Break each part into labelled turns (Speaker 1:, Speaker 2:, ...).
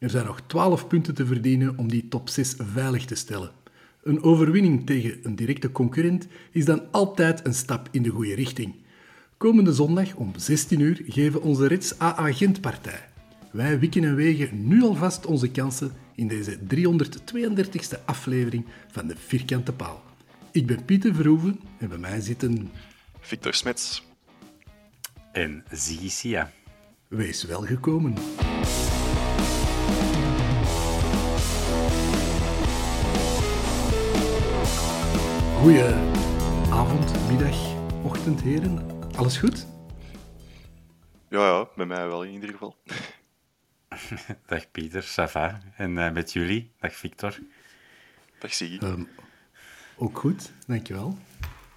Speaker 1: Er zijn nog 12 punten te verdienen om die top 6 veilig te stellen. Een overwinning tegen een directe concurrent is dan altijd een stap in de goede richting. Komende zondag om 16 uur geven onze Reds AA Gent partij. Wij wikken en wegen nu alvast onze kansen in deze 332e aflevering van de Vierkante Paal. Ik ben Pieter Verhoeven en bij mij zitten...
Speaker 2: Victor Smets.
Speaker 3: En Ziggy Sia.
Speaker 1: Wees welgekomen. Goeie avond, middag, ochtend, heren. Alles goed?
Speaker 2: Ja, ja, bij mij wel in ieder geval.
Speaker 3: Dag Pieter, Sava. En uh, met jullie? Dag Victor.
Speaker 2: Dag Siggy.
Speaker 1: Um, ook goed, dankjewel.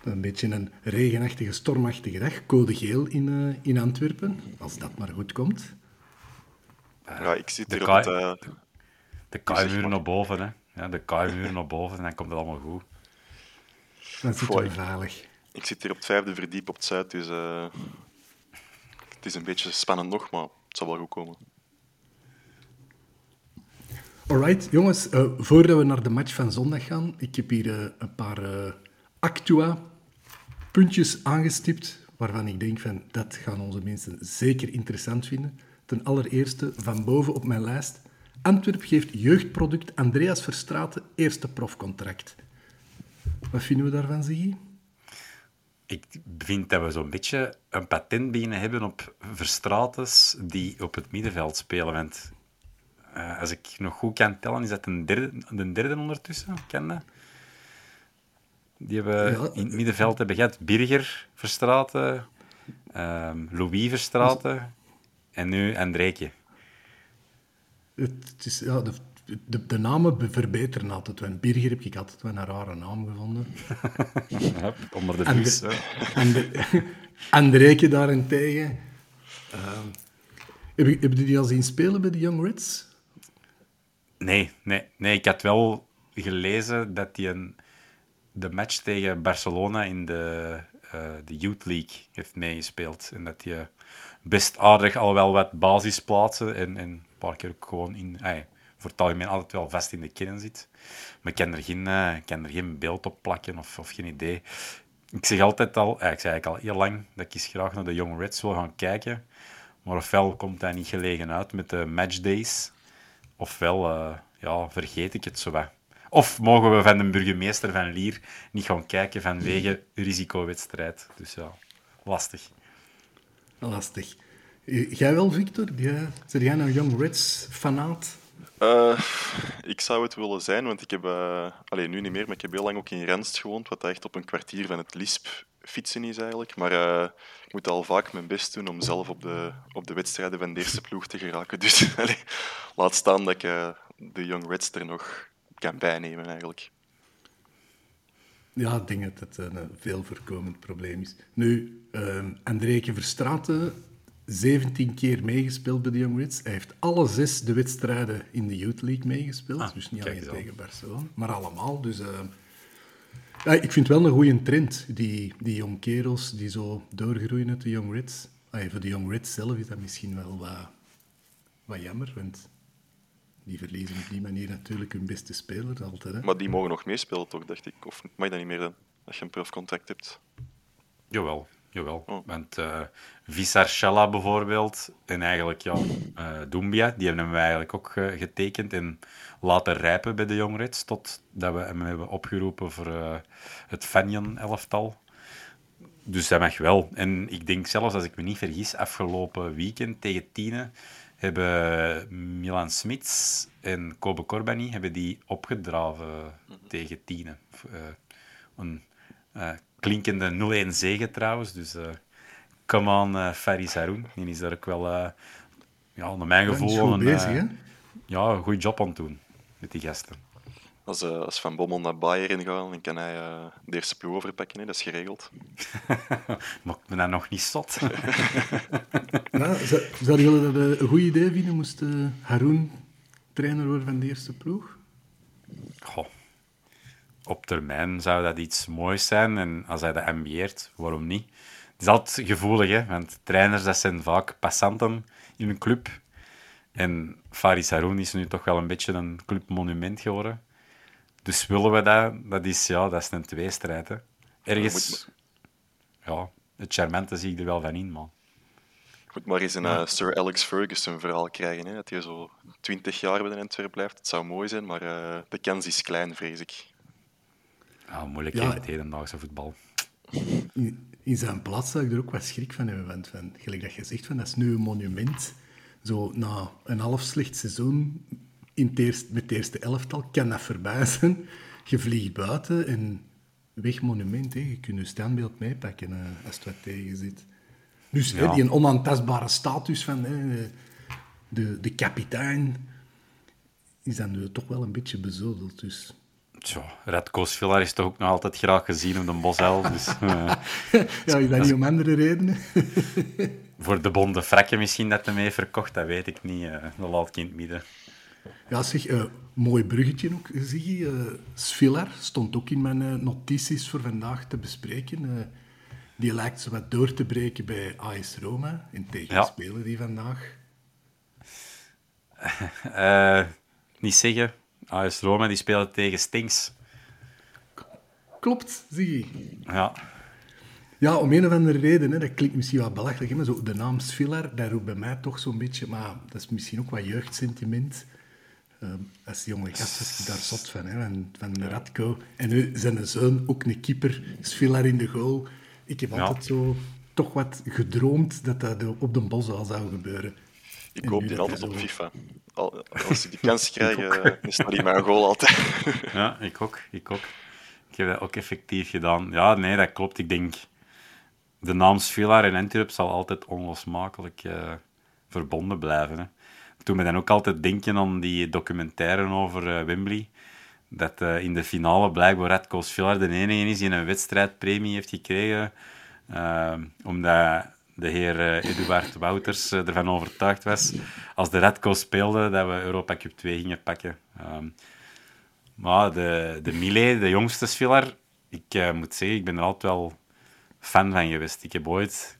Speaker 1: Een beetje een regenachtige, stormachtige dag. Code geel in, uh, in Antwerpen, als dat maar goed komt.
Speaker 2: Uh, ja, ik zit
Speaker 3: de
Speaker 2: hier op het...
Speaker 3: De, de kaaimuur naar boven, hè. Ja, de kaaimuur naar boven en dan komt het allemaal goed.
Speaker 1: Zitten we veilig.
Speaker 2: Ik zit hier op het vijfde verdiep op het zuid, dus uh, het is een beetje spannend nog, maar het zal wel goed komen.
Speaker 1: Alright, jongens, uh, voordat we naar de match van zondag gaan, ik heb hier uh, een paar actua puntjes aangestipt waarvan ik denk van dat gaan onze mensen zeker interessant vinden. Ten allereerste, van boven op mijn lijst, Antwerp geeft jeugdproduct Andreas Verstraeten eerste profcontract. Wat vinden we daarvan, Ziggy?
Speaker 3: Ik vind dat we zo'n beetje een patent beginnen hebben op Verstrates die op het middenveld spelen. Want uh, als ik nog goed kan tellen, is dat een derde, de derde ondertussen. Ken dat? Die hebben ja. in het middenveld hebben gehad Birger Verstraten, um, Louis Verstraten en nu Andreekje.
Speaker 1: Het is, ja, de, de, de, namen verbeteren altijd. Want Birger heb ik altijd wel een rare naam gevonden.
Speaker 3: ja, onder de vis.
Speaker 1: En, de, Andreekje daarentegen. Uh, heb, je, heb je die al zien spelen bij de Young Reds?
Speaker 3: Nee, nee, nee, ik had wel gelezen dat hij een, de match tegen Barcelona in de, uh, de Youth League heeft meegespeeld. En dat hij best aardig al wel wat basisplaatsen en, en een paar keer ook gewoon in... Ay, voor het algemeen altijd wel vast in de kennen zit. Maar ik kan er geen, uh, ik kan er geen beeld op plakken of, of geen idee. Ik zeg altijd al, eh, ik zei eigenlijk al heel lang, dat ik graag naar de Young Reds wil gaan kijken. Maar ofwel komt hij niet gelegen uit met de matchdays, ofwel uh, ja, vergeet ik het zo wat. Of mogen we van de burgemeester van Lier niet gaan kijken vanwege risicowedstrijd. Dus ja, lastig.
Speaker 1: Lastig. Jij wel, Victor? Zijn jij nou Young Reds fanaat?
Speaker 2: Uh, ik zou het willen zijn, want ik heb, uh, alleen nu niet meer, maar ik heb heel lang ook in Renst gewoond, wat echt op een kwartier van het Lisp fietsen is eigenlijk. Maar uh, ik moet al vaak mijn best doen om zelf op de, op de wedstrijden van de eerste ploeg te geraken. Dus laat staan dat ik de Young Reds er nog kan bijnemen eigenlijk.
Speaker 1: Ja, ik denk dat het een eh, veel voorkomend probleem is. Nu, uh, Andreetje Verstraeten, 17 keer meegespeeld bij de Young Reds. Hij heeft alle zes de wedstrijden in de Youth League meegespeeld.
Speaker 3: Ah,
Speaker 1: dus niet alleen tegen Barcelona, maar allemaal. Dus eh, ja, ik vind het wel een goede trend, die, die jong kerels die zo doorgroeien uit de Young Reds. Ah, voor de Young Reds zelf is dat misschien wel wat, wat jammer, want die verliezen op die manier natuurlijk hun beste speler altijd. Hè.
Speaker 2: Maar die mogen nog meespelen, toch, dacht ik. Of mag je dat niet meer dan, als je een profcontract hebt?
Speaker 3: Jawel, jawel.
Speaker 2: Oh.
Speaker 3: Want eh Visar Shalla bijvoorbeeld, en eigenlijk ja, eh Doumbia, die hebben hem eigenlijk ook eh, getekend en laten rijpen bij de Young Reds, totdat we hem hebben opgeroepen voor eh, het Fenjan-elftal. Dus dat mag wel. En ik denk zelfs, als ik me niet vergis, afgelopen weekend tegen Tiene hebben Milan Smits en Kobe Corbani hebben die opgedraven tegen Tiene. Eh, een eh, klinkende 0-1 zege trouwens. Dus eh come on, eh Faris Haroun. Die is daar ook wel, eh, ja, naar mijn gevoel,
Speaker 1: goed
Speaker 3: een,
Speaker 1: bezig,
Speaker 3: ja, een goede job aan het doen met die gasten.
Speaker 2: Als, eh, als Van Bommel naar Bayern gaat, dan kan hij eh, de eerste ploeg overpakken. Hè. Dat is geregeld.
Speaker 3: Maakt me dat nog niet zot.
Speaker 1: Ja, zou, zou je willen dat een goed idee vinden, moest eh, Haroun trainer worden van de eerste ploeg?
Speaker 3: Goh. Op termijn zou dat iets moois zijn. En als hij dat ambieert, waarom niet? Het is altijd gevoelig, hè? want trainers dat zijn vaak passanten in een club. En Faris Haroun is nu toch wel een beetje een clubmonument geworden. Dus willen we dat? Dat is, ja, dat is een tweestrijd. Hè. Ergens, ja, het charmante zie ik er wel van in, man.
Speaker 2: Moet maar eens een eh, Sir Alex Ferguson verhaal krijgen. Hè. Dat hij zo 20 jaar bij de Antwerp blijft. Het zou mooi zijn, maar eh, de kans is klein, vrees ik.
Speaker 3: Ja, moeilijk
Speaker 1: Ja.
Speaker 3: in het hedendaagse voetbal.
Speaker 1: In, in zijn plaats zou ik er ook wat schrik van hebben. Want van, gelijk dat je zegt, van, dat is nu een monument. Zo na een half slecht seizoen in het eerst, met het eerste elftal kan dat voorbij zijn. Je vliegt buiten en weg monument. Hè. Je kunt je standbeeld meepakken eh, als het wat tegen zit. Dus hè, die een onaantastbare status van hè, de, de kapitein is dan nu toch wel een beetje bezodeld. Dus
Speaker 3: Tja, Radko Svilar is toch ook nog altijd graag gezien op de Bosuil. Dus eh,
Speaker 1: ja, is dat niet om andere redenen?
Speaker 3: voor de bonde frakken misschien dat hij mee verkocht, dat weet ik niet. dat laat ik in het midden.
Speaker 1: Ja, zeg, eh, mooi bruggetje ook, Ziggy. Eh Svilar stond ook in mijn notities voor vandaag te bespreken. Die lijkt zo wat door te breken bij AS Roma. En tegen
Speaker 3: Ja.
Speaker 1: spelen die vandaag.
Speaker 3: Niet zeggen, AS Roma die speelde tegen Stinks.
Speaker 1: Klopt, Ziggy.
Speaker 3: Ja,
Speaker 1: Ja, om een of andere reden, hè, dat klinkt misschien wat belachelijk, hè, maar zo, de naam Svilar, dat roept bij mij toch zo'n beetje... Maar dat is misschien ook wat jeugdsentiment. Eh, als jonge gast is ik daar zot van, hè, van, van de Radko. En nu zijn zoon, ook een keeper, Svilar in de goal. Ik heb
Speaker 3: Ja.
Speaker 1: altijd zo toch wat gedroomd dat dat op de bos al zou gebeuren.
Speaker 2: Ik hoop die altijd op FIFA. Al, als ik die kans krijg, eh, is dat niet mijn goal altijd.
Speaker 3: ja, ik ook, ik ook. Ik heb dat ook effectief gedaan. Ja, nee, dat klopt. Ik denk, de naam Svilar en Antwerp zal altijd onlosmakelijk eh, verbonden blijven. Hè. Toen me dan ook altijd denken aan die documentaire over eh, Wembley. Dat in de finale blijkbaar Radko Svilar de enige is die een wedstrijdpremie heeft gekregen. omdat de heer eh, Eduard Wouters eh, ervan overtuigd was, als de Radko speelde, dat we Europa Cup 2 gingen pakken. Ehm, maar de, de Millet, de jongste Svilar, ik eh, moet zeggen, ik ben er altijd wel fan van geweest. Ik heb ooit...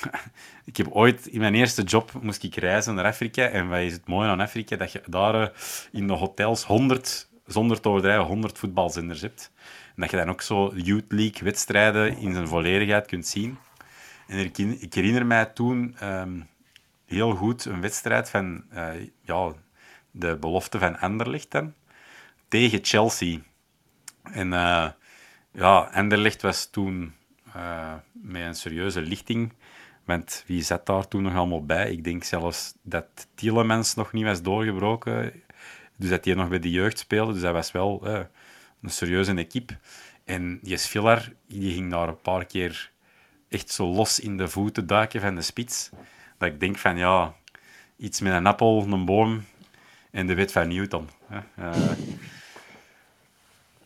Speaker 3: ik heb ooit... In mijn eerste job moest ik reizen naar Afrika. En wat is het mooie aan Afrika? Dat je daar in de hotels 100, zonder te overdrijven, 100 voetbalzenders hebt. En dat je dan ook zo Youth League wedstrijden in zijn volledigheid kunt zien. En ik, herinner mij toen ehm, heel goed een wedstrijd van eh, ja, de belofte van Anderlecht tegen Chelsea. En eh, ja, Anderlecht was toen eh, met een serieuze lichting. Want wie zat daar toen nog allemaal bij? Ik denk zelfs dat Tielemans nog niet was doorgebroken. Dus dat hij nog bij de jeugd speelde. Dus dat was wel een serieuze equipe. En die Villar, die ging daar een paar keer echt zo los in de voeten duiken van de spits. Dat ik denk van, ja, iets met een appel, een boom en de wet van Newton. Eh,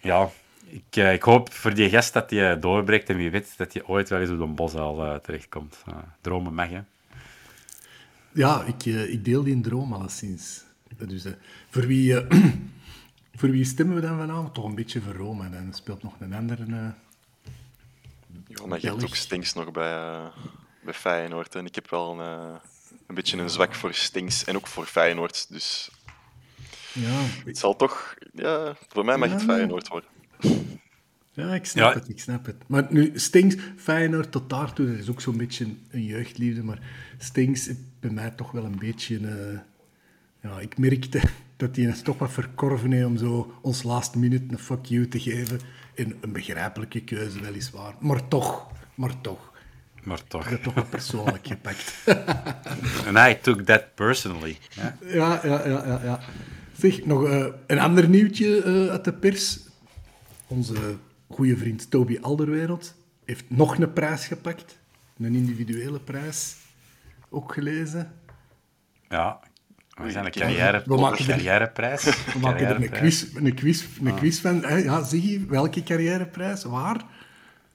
Speaker 3: ja, ik, eh, ik hoop voor die gast dat hij doorbreekt en wie weet dat hij ooit wel eens op een boszaal uh, terechtkomt. Uh, dromen mag, hè?
Speaker 1: Ja, ik, ik deel die droom alleszins. Dus, voor, wie, voor wie stemmen we dan vanavond? Toch een beetje voor Rome. En er speelt nog een andere...
Speaker 2: ja, maar je hebt ook Stinks nog bij, bij Feyenoord. En ik heb wel een, een beetje een zwak voor Stinks en ook voor Feyenoord. Dus
Speaker 1: ja.
Speaker 2: Het zal toch... Ja, voor mij mag ja, het Feyenoord worden.
Speaker 1: Ja, ik snap het, ik snap het. Maar nu, Stings, Feyenoord tot daartoe, dat is ook zo'n beetje een jeugdliefde, maar Stings is bij mij toch wel een beetje... Uh, ja, ik merkte dat hij het toch wat verkorven heeft om zo ons last minute een fuck you te geven. In een begrijpelijke keuze, weliswaar. Maar toch, maar toch.
Speaker 3: Maar toch.
Speaker 1: Ik heb toch persoonlijk gepakt.
Speaker 3: And I took that personally.
Speaker 1: Ja, ja, ja, ja. ja, ja. Zeg, nog uh, een ander nieuwtje uh, uit de pers. Onze goede vriend Toby Alderwereld heeft nog een prijs gepakt. Een individuele prijs. Ook gelezen.
Speaker 3: Ja, we zijn een carrière, we maken carrièreprijs.
Speaker 1: We maken er een quiz, een quiz, een quiz van. Hè? Ja, zie je, welke carrièreprijs? Waar?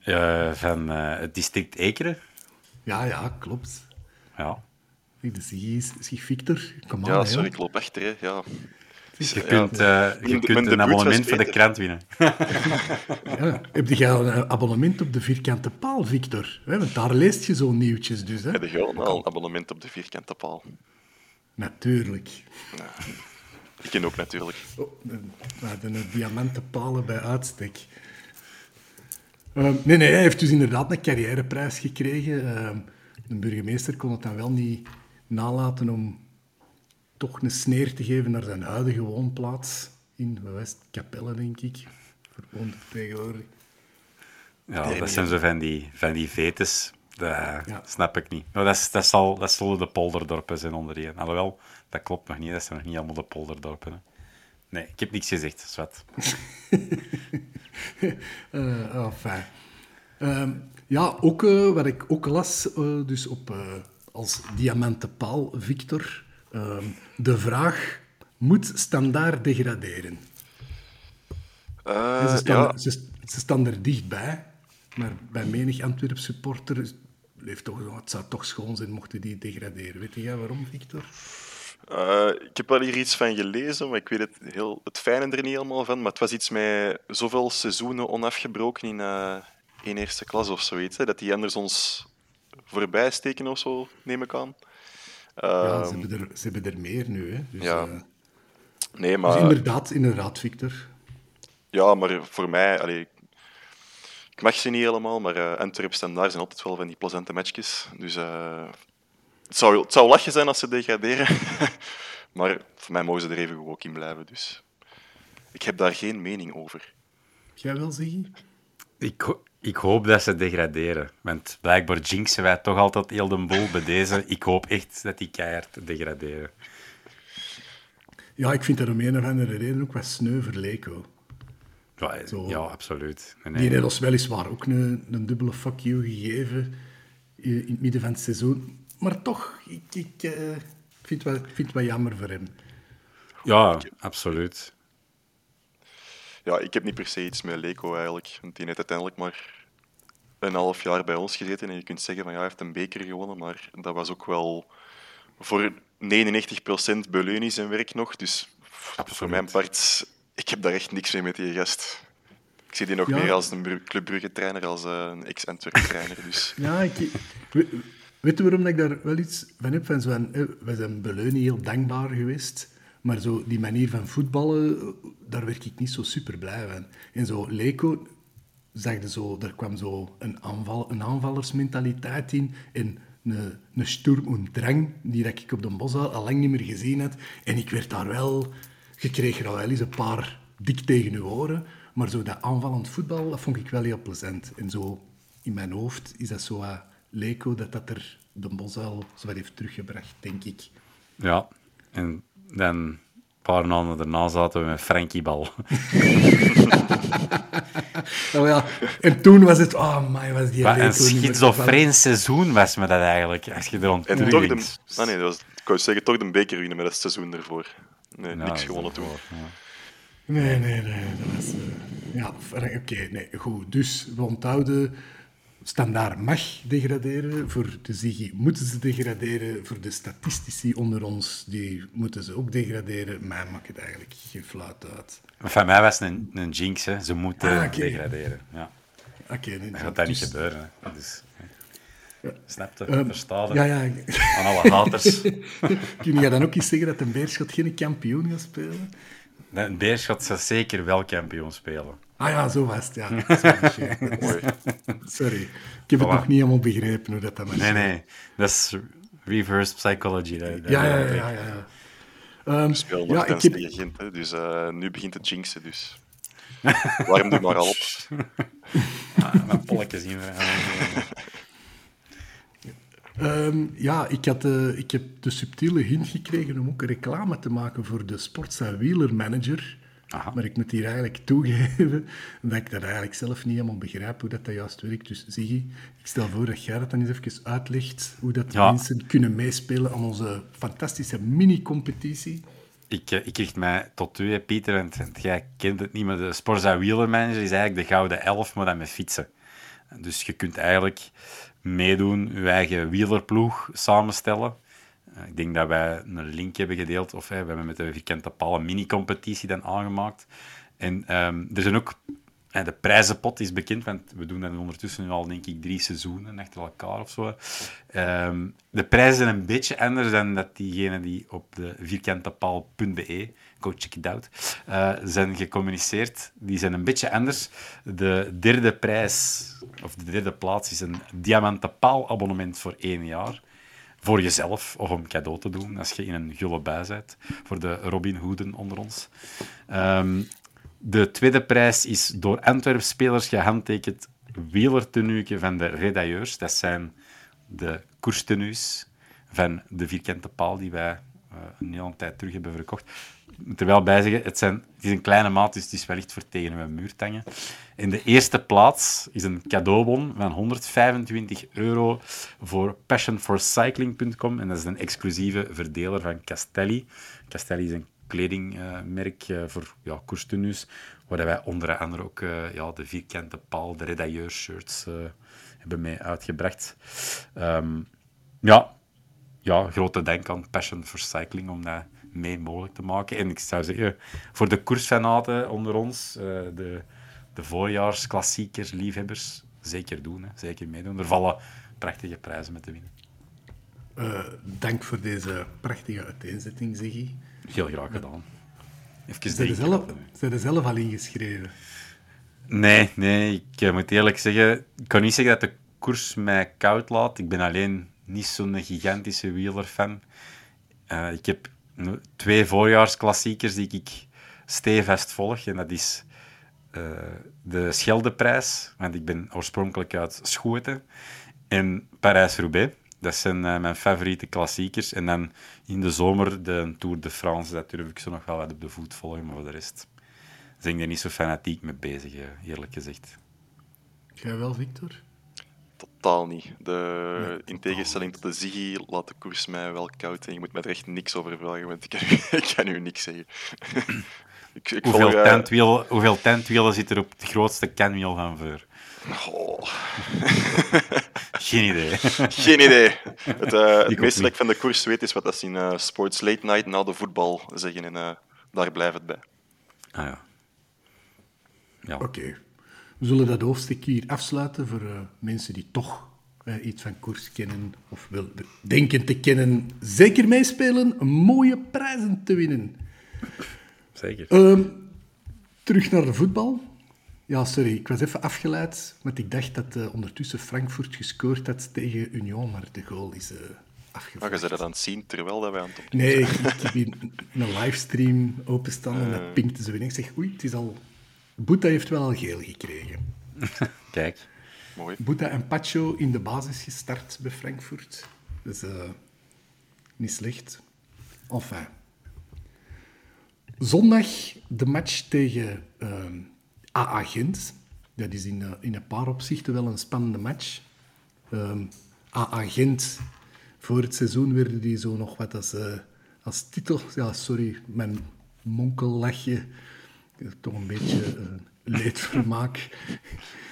Speaker 3: Uh, van het district Ekeren.
Speaker 1: Ja, ja, klopt.
Speaker 3: Ja.
Speaker 1: Zie je, Victor, kom
Speaker 2: Ja, sorry, ik loop achter. Hè. Ja.
Speaker 3: Je kunt, uh, je kunt een abonnement voor de krant winnen.
Speaker 1: ja. Heb je een abonnement op de vierkante paal, Victor? Want daar leest je zo'n nieuwtjes dus. Hè?
Speaker 2: Heb je al een abonnement op de vierkante paal?
Speaker 1: Natuurlijk.
Speaker 2: Ja. Ik ken ook natuurlijk.
Speaker 1: Oh, de, de diamanten palen bij uitstek. Uh, nee, nee, hij heeft dus inderdaad een carrièreprijs gekregen. Uh, de burgemeester kon het dan wel niet nalaten om toch een sneer te geven naar zijn huidige woonplaats in West-Capelle, denk ik. Verwoond tegenwoordig.
Speaker 3: Ja, dat zijn zo van die, van die vetes. Dat ja. snap ik niet. Nou, dat, dat, zal, dat zullen de polderdorpen zijn onder die. Alhoewel, dat klopt nog niet. Dat zijn nog niet allemaal de polderdorpen. Hè. Nee, ik heb niks gezegd, zwart.
Speaker 1: uh, oh, fijn. Uh, ja, ook uh, wat ik ook las, uh, dus op, uh, als diamantenpaal, Victor, ehm, de vraag, moet standaard degraderen? ze, staan,
Speaker 2: ja.
Speaker 1: ze, ze, staan er dichtbij, maar bij menig Antwerp supporter toch, het zou toch schoon zijn mochten die degraderen. Weet jij waarom, Victor?
Speaker 2: Uh, ik heb wel hier iets van gelezen, maar ik weet het, heel, het fijne er niet helemaal van. Maar het was iets met zoveel seizoenen onafgebroken in, uh, in eerste klas of zoiets. Hè, dat die anders ons voorbij steken of zo, neem ik aan. Uh,
Speaker 1: ja, ze hebben, er, ze hebben er meer nu. Hè. Dus,
Speaker 2: ja. nee, maar...
Speaker 1: Dus inderdaad, inderdaad, Victor.
Speaker 2: Ja, maar voor mij... Allee, ik mag ze niet helemaal, maar uh, Antwerp Standaard zijn altijd wel van die plezante matchjes. Dus het zou, het zou lachen zijn als ze degraderen. maar voor mij mogen ze er even ook in blijven. Dus ik heb daar geen mening over.
Speaker 1: Jij wel, Ziggy?
Speaker 3: Ik, ik hoop dat ze degraderen. Want blijkbaar jinxen wij toch altijd heel de boel bij deze. Ik hoop echt dat die keihard degraderen.
Speaker 1: Ja, ik vind dat om een of andere reden ook wat sneu voor Leko.
Speaker 3: Ja, Zo, ja absoluut.
Speaker 1: Nee, nee. Die heeft ons weliswaar ook een, een dubbele fuck you gegeven in het midden van het seizoen maar toch, ik, ik uh, vind, het wel, vind het wel jammer voor hem.
Speaker 3: Ja, absoluut.
Speaker 2: Ja, ik heb niet per se iets met Leko eigenlijk. Want die heeft uiteindelijk maar een half jaar bij ons gezeten. En je kunt zeggen van ja, hij heeft een beker gewonnen. Maar dat was ook wel voor 99% Beleuni zijn werk nog. Dus Absoluut. voor mijn part, ik heb daar echt niks mee met die gast. Ik zie die nog ja. meer als een Club Brugge-trainer, als een ex-Antwerp-trainer. Dus.
Speaker 1: Ja, ik, Weet je waarom ik daar wel iets van heb? Van zo we zijn Beleunie heel dankbaar geweest, maar zo die manier van voetballen, daar werk ik niet zo super blij van. En zo Leko, zag je zo, daar kwam zo een, aanval, een aanvallersmentaliteit in en een, een sturm en drang, die dat ik op de bos al lang niet meer gezien had. En ik werd daar wel, je kreeg er al wel eens een paar dik tegen je oren, maar zo dat aanvallend voetbal, dat vond ik wel heel plezant. En zo in mijn hoofd is dat zo... Uh, Leko dat dat er de Bosuil zo heeft teruggebracht, denk ik.
Speaker 3: Ja, en dan een paar maanden daarna zaten we met Frankie Bal.
Speaker 1: oh ja. En toen was het, oh my, was die
Speaker 3: Wat een schizofreen seizoen was me dat eigenlijk, als je er rond
Speaker 2: En toch de, ah nee, dat was, ik wou zeggen, toch de beker winnen met het seizoen ervoor. Nee, niks gewonnen toen. Ja.
Speaker 1: Nee, nee, nee. Dat was, eh, ja, oké, nee, goed. Dus we onthouden... Standaard mag degraderen. Voor de Ziggy moeten ze degraderen. Voor de statistici onder ons, die moeten ze ook degraderen. Mij maakt het eigenlijk geen fluit uit.
Speaker 3: Maar van mij was het een, een jinx, hè. Ze moeten
Speaker 1: Ah,
Speaker 3: degraderen. Ja.
Speaker 1: Oké, nee,
Speaker 3: Dat gaat dat niet
Speaker 1: dus-
Speaker 3: gebeuren. Hè. Dus, hè. Snap je?
Speaker 1: Ehm,
Speaker 3: Versta je?
Speaker 1: Ja, ja.
Speaker 3: Aan alle haters.
Speaker 1: Kun je dan ook eens zeggen dat een Beerschot geen kampioen gaat spelen?
Speaker 3: Een Beerschot zou zeker wel kampioen spelen.
Speaker 1: Ah ja, zo was het, ja. Sorry,
Speaker 2: Mooi.
Speaker 1: Sorry. Ik heb het nog niet helemaal begrepen hoe dat dan
Speaker 3: Nee, nee. Dat is reverse psychology. Dat, dat
Speaker 1: Ja, ja, ja. ja, ja. Ehm,
Speaker 2: We spelen
Speaker 1: ja,
Speaker 2: nog
Speaker 1: ik heb...
Speaker 2: tegen Gent, hè, dus eh, nu begint het jinxen. Dus. Warm er maar al op.
Speaker 3: Ah, Mijn polletjes zien
Speaker 1: Ehm, ja, ik, had, eh, ik heb de subtiele hint gekregen om ook een reclame te maken voor de Sportsa Wheeler Manager.
Speaker 3: Aha.
Speaker 1: Maar ik moet hier eigenlijk toegeven dat ik dat eigenlijk zelf niet helemaal begrijp hoe dat, dat juist werkt. Dus Ziggy, ik stel voor dat jij dat dan eens even uitlegt, hoe dat
Speaker 3: Ja.
Speaker 1: mensen kunnen meespelen aan onze fantastische mini-competitie.
Speaker 3: Ik, eh, ik richt mij tot u, hè, Pieter, en, en jij kent het niet, maar de Sporza Wheeler Manager is eigenlijk de gouden elf, maar dan met fietsen. Dus je kunt eigenlijk meedoen, je eigen wielerploeg samenstellen. Eh, Ik denk dat wij een link hebben gedeeld, of hè, we hebben met de Vierkante Paal een mini-competitie dan aangemaakt. En ehm, er zijn ook... hè, de prijzenpot is bekend, want we doen dat ondertussen nu al, denk ik, drie seizoenen achter elkaar of zo. Ehm, de prijzen zijn een beetje anders dan dat diegenen die op de vierkantepaal.be, check it out, eh, zijn gecommuniceerd. Die zijn een beetje anders. De derde prijs, of de derde plaats, is een diamanten paalabonnement voor één jaar voor jezelf of om cadeau te doen als je in een gulle bui bent. Voor de Robin Hooden onder ons. Ehm, de tweede prijs is door Antwerp-spelers gehandtekend wielertenuutje van de redailleurs. Dat zijn de koerstenues van de vierkante paal die wij eh, een hele tijd terug hebben verkocht. Moet er wel bij zeggen, het, zijn, het is een kleine maat, dus het is wellicht voor tegen mijn muur te hangen. In de eerste plaats is een cadeaubon van 125 euro voor passionforcycling.com. En dat is een exclusieve verdeler van Castelli. Castelli is een kledingmerk eh, voor ja, koerstenues, waar wij onder andere ook eh, ja, de vierkante paal, de redailleurshirts eh hebben mee uitgebracht. Ehm, ja, ja, grote dank aan Passion for Cycling om dat mee mogelijk te maken. En ik zou zeggen, voor de koersfanaten onder ons, eh, de, de voorjaarsklassiekers, liefhebbers, zeker doen. Hè. Zeker meedoen. Er vallen prachtige prijzen met te winnen.
Speaker 1: Eh, dank voor deze prachtige uiteenzetting, Ziggy.
Speaker 3: Heel graag gedaan. Even
Speaker 1: Zijn er zelf, zijn er zelf al ingeschreven?
Speaker 3: Nee, nee, ik eh, moet eerlijk zeggen, ik kan niet zeggen dat de koers mij koud laat. Ik ben alleen niet zo'n gigantische wielerfan. Eh ik heb twee voorjaarsklassiekers die ik stevast volg. En dat is eh, de Scheldeprijs, want ik ben oorspronkelijk uit Schoten. En Parijs-Roubaix. Dat zijn eh, mijn favoriete klassiekers. En dan in de zomer de Tour de France. Dat durf ik zo nog wel wat op de voet volgen, maar voor de rest ben ik er niet zo fanatiek mee bezig, eh, eerlijk gezegd.
Speaker 1: Jij wel, Victor?
Speaker 2: Totaal niet. De, in tegenstelling tot de Ziggy laat de koers mij wel koud en je moet me er echt niks over vragen, want ik kan u, ik kan u niks zeggen. ik, ik
Speaker 3: Hoeveel,
Speaker 2: volg,
Speaker 3: tandwiel, hoeveel tandwielen zit er op het grootste kanwiel van voor?
Speaker 2: oh,
Speaker 3: Geen idee.
Speaker 2: geen idee. Het, eh, het
Speaker 3: ook
Speaker 2: meeste dat
Speaker 3: niet.
Speaker 2: ik van de koers weet is wat dat ze in eh, Sports Late Night na de voetbal zeggen en eh, daar blijft het bij.
Speaker 3: Ah ja. Ja.
Speaker 1: Oké. We zullen dat hoofdstuk hier afsluiten voor eh, mensen die toch eh, iets van koers kennen of wel denken te kennen. Zeker meespelen, mooie prijzen te winnen.
Speaker 3: Zeker.
Speaker 1: Ehm, terug naar de voetbal. Ja, sorry, ik was even afgeleid, want ik dacht dat eh, ondertussen Frankfurt gescoord had tegen Union, maar de goal is eh
Speaker 2: Maar
Speaker 1: afgevoerd.
Speaker 2: je dat aan het zien terwijl dat wij aan het opnemen
Speaker 1: Nee,
Speaker 2: zijn.
Speaker 1: ik, ik heb hier een livestream openstaan en dat pinkte zo in. Ik zeg, oei, het is al... Boeta heeft wel al geel gekregen.
Speaker 3: Kijk.
Speaker 2: Mooi.
Speaker 1: Boeta en Pacho in de basis gestart bij Frankfurt. Dus eh, niet slecht. Enfin. Zondag de match tegen ehm AA Gent. Dat is in, eh, in een paar opzichten wel een spannende match. Ehm AA Gent, voor het seizoen werden die zo nog wat als, eh, als titel... Ja, sorry, mijn monkellachje. Toch een beetje uh, leedvermaak.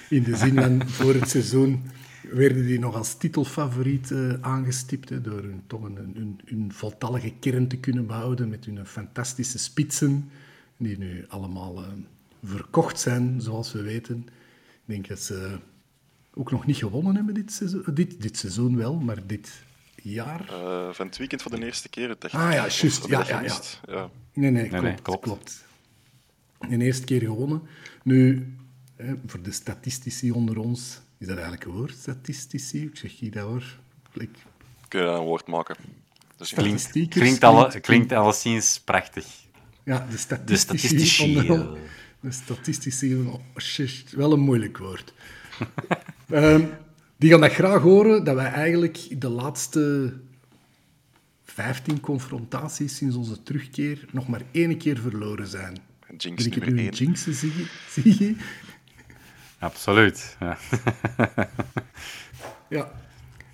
Speaker 1: In de zin van voor het seizoen werden die nog als titelfavoriet uh, aangestipt hè, door hun, toch een, een, een, voltallige kern te kunnen behouden met hun fantastische spitsen, die nu allemaal uh, verkocht zijn, zoals we weten. Ik denk dat ze ook nog niet gewonnen hebben dit seizoen. Dit, dit seizoen wel, maar dit jaar...
Speaker 2: Uh, van het weekend voor de eerste keer. Het
Speaker 1: ah ja, juist. Ja, ja, ja, ja. Nee, nee, klopt. Nee, klopt. klopt. De eerste keer gewonnen. Nu, hè, voor de statistici onder ons, is dat eigenlijk een woord, statistici? Ik zeg je dat hoor. Ik...
Speaker 2: Kun je dat een woord maken?
Speaker 3: Dus klinkt, klinkt, alle, klinkt alleszins prachtig.
Speaker 1: Ja, de statistici. De statistici. Onder, de statistici, oh, wel een moeilijk woord. um, die gaan dat graag horen, dat wij eigenlijk de laatste 15 confrontaties sinds onze terugkeer nog maar één keer verloren zijn.
Speaker 2: Jinx ik het nu
Speaker 1: jinxen, zie je?
Speaker 3: Absoluut. Ja.
Speaker 1: ja.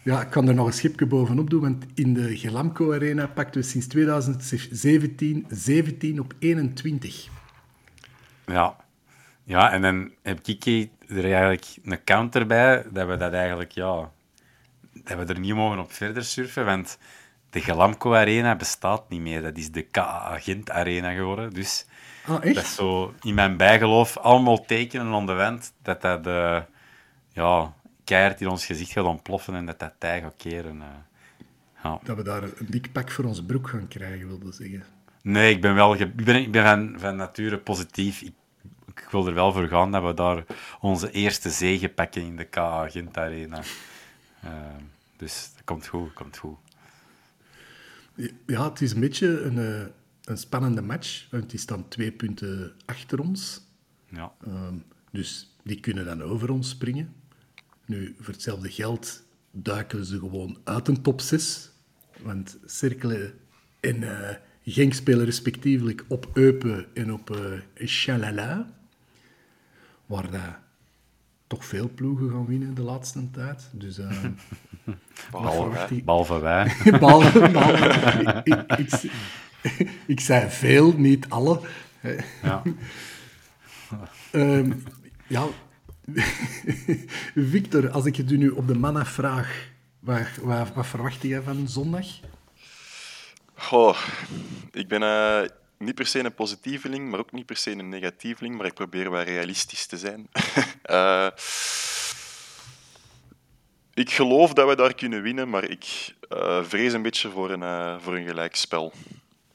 Speaker 1: ja, ik kan er nog een schipje bovenop doen, want in de Gelamco Arena pakten we sinds 2017 17 op 21.
Speaker 3: Ja, ja en dan heb Kiki er eigenlijk een counter bij, dat we dat eigenlijk, ja, dat we er niet mogen op verder surfen, want de Gelamco Arena bestaat niet meer. Dat is de K-Agent Arena geworden, dus...
Speaker 1: Ah, echt?
Speaker 3: Dat is zo in mijn bijgeloof allemaal tekenen aan de wand dat dat de ja, keihard in ons gezicht gaat ontploffen en dat dat tij gaat keren. Uh, ja.
Speaker 1: Dat we daar een dik pak voor onze broek gaan krijgen, wilde zeggen.
Speaker 3: Nee, ik ben wel ik ben, ik ben van, van nature positief. Ik, ik, wil er wel voor gaan dat we daar onze eerste zege pakken in de KA Gent Arena. Uh, dus dat komt goed, komt goed.
Speaker 1: Ja, het is een beetje een, eh, een spannende match, want die staan twee punten achter ons.
Speaker 3: Ja.
Speaker 1: Ehm, dus die kunnen dan over ons springen. Nu, voor hetzelfde geld duiken ze gewoon uit een top 6. Want Cirkelen en uh, Genk spelen respectievelijk op Eupen en op uh, Chalala. Waar dat toch veel ploegen gaan winnen de laatste tijd. Dus, uh,
Speaker 3: behalve, wij.
Speaker 1: behalve, behalve, ik, ik, ik zei veel, niet alle.
Speaker 3: Ja.
Speaker 1: um, ja. Victor, als ik je nu op de mannen vraag, waar, waar, wat verwacht je van zondag?
Speaker 2: Goh, ik ben uh, niet per se een positieveling, maar ook niet per se een negatieveling, maar ik probeer wel realistisch te zijn. uh, ik geloof dat we daar kunnen winnen, maar ik uh, vrees een beetje voor een, voor een gelijk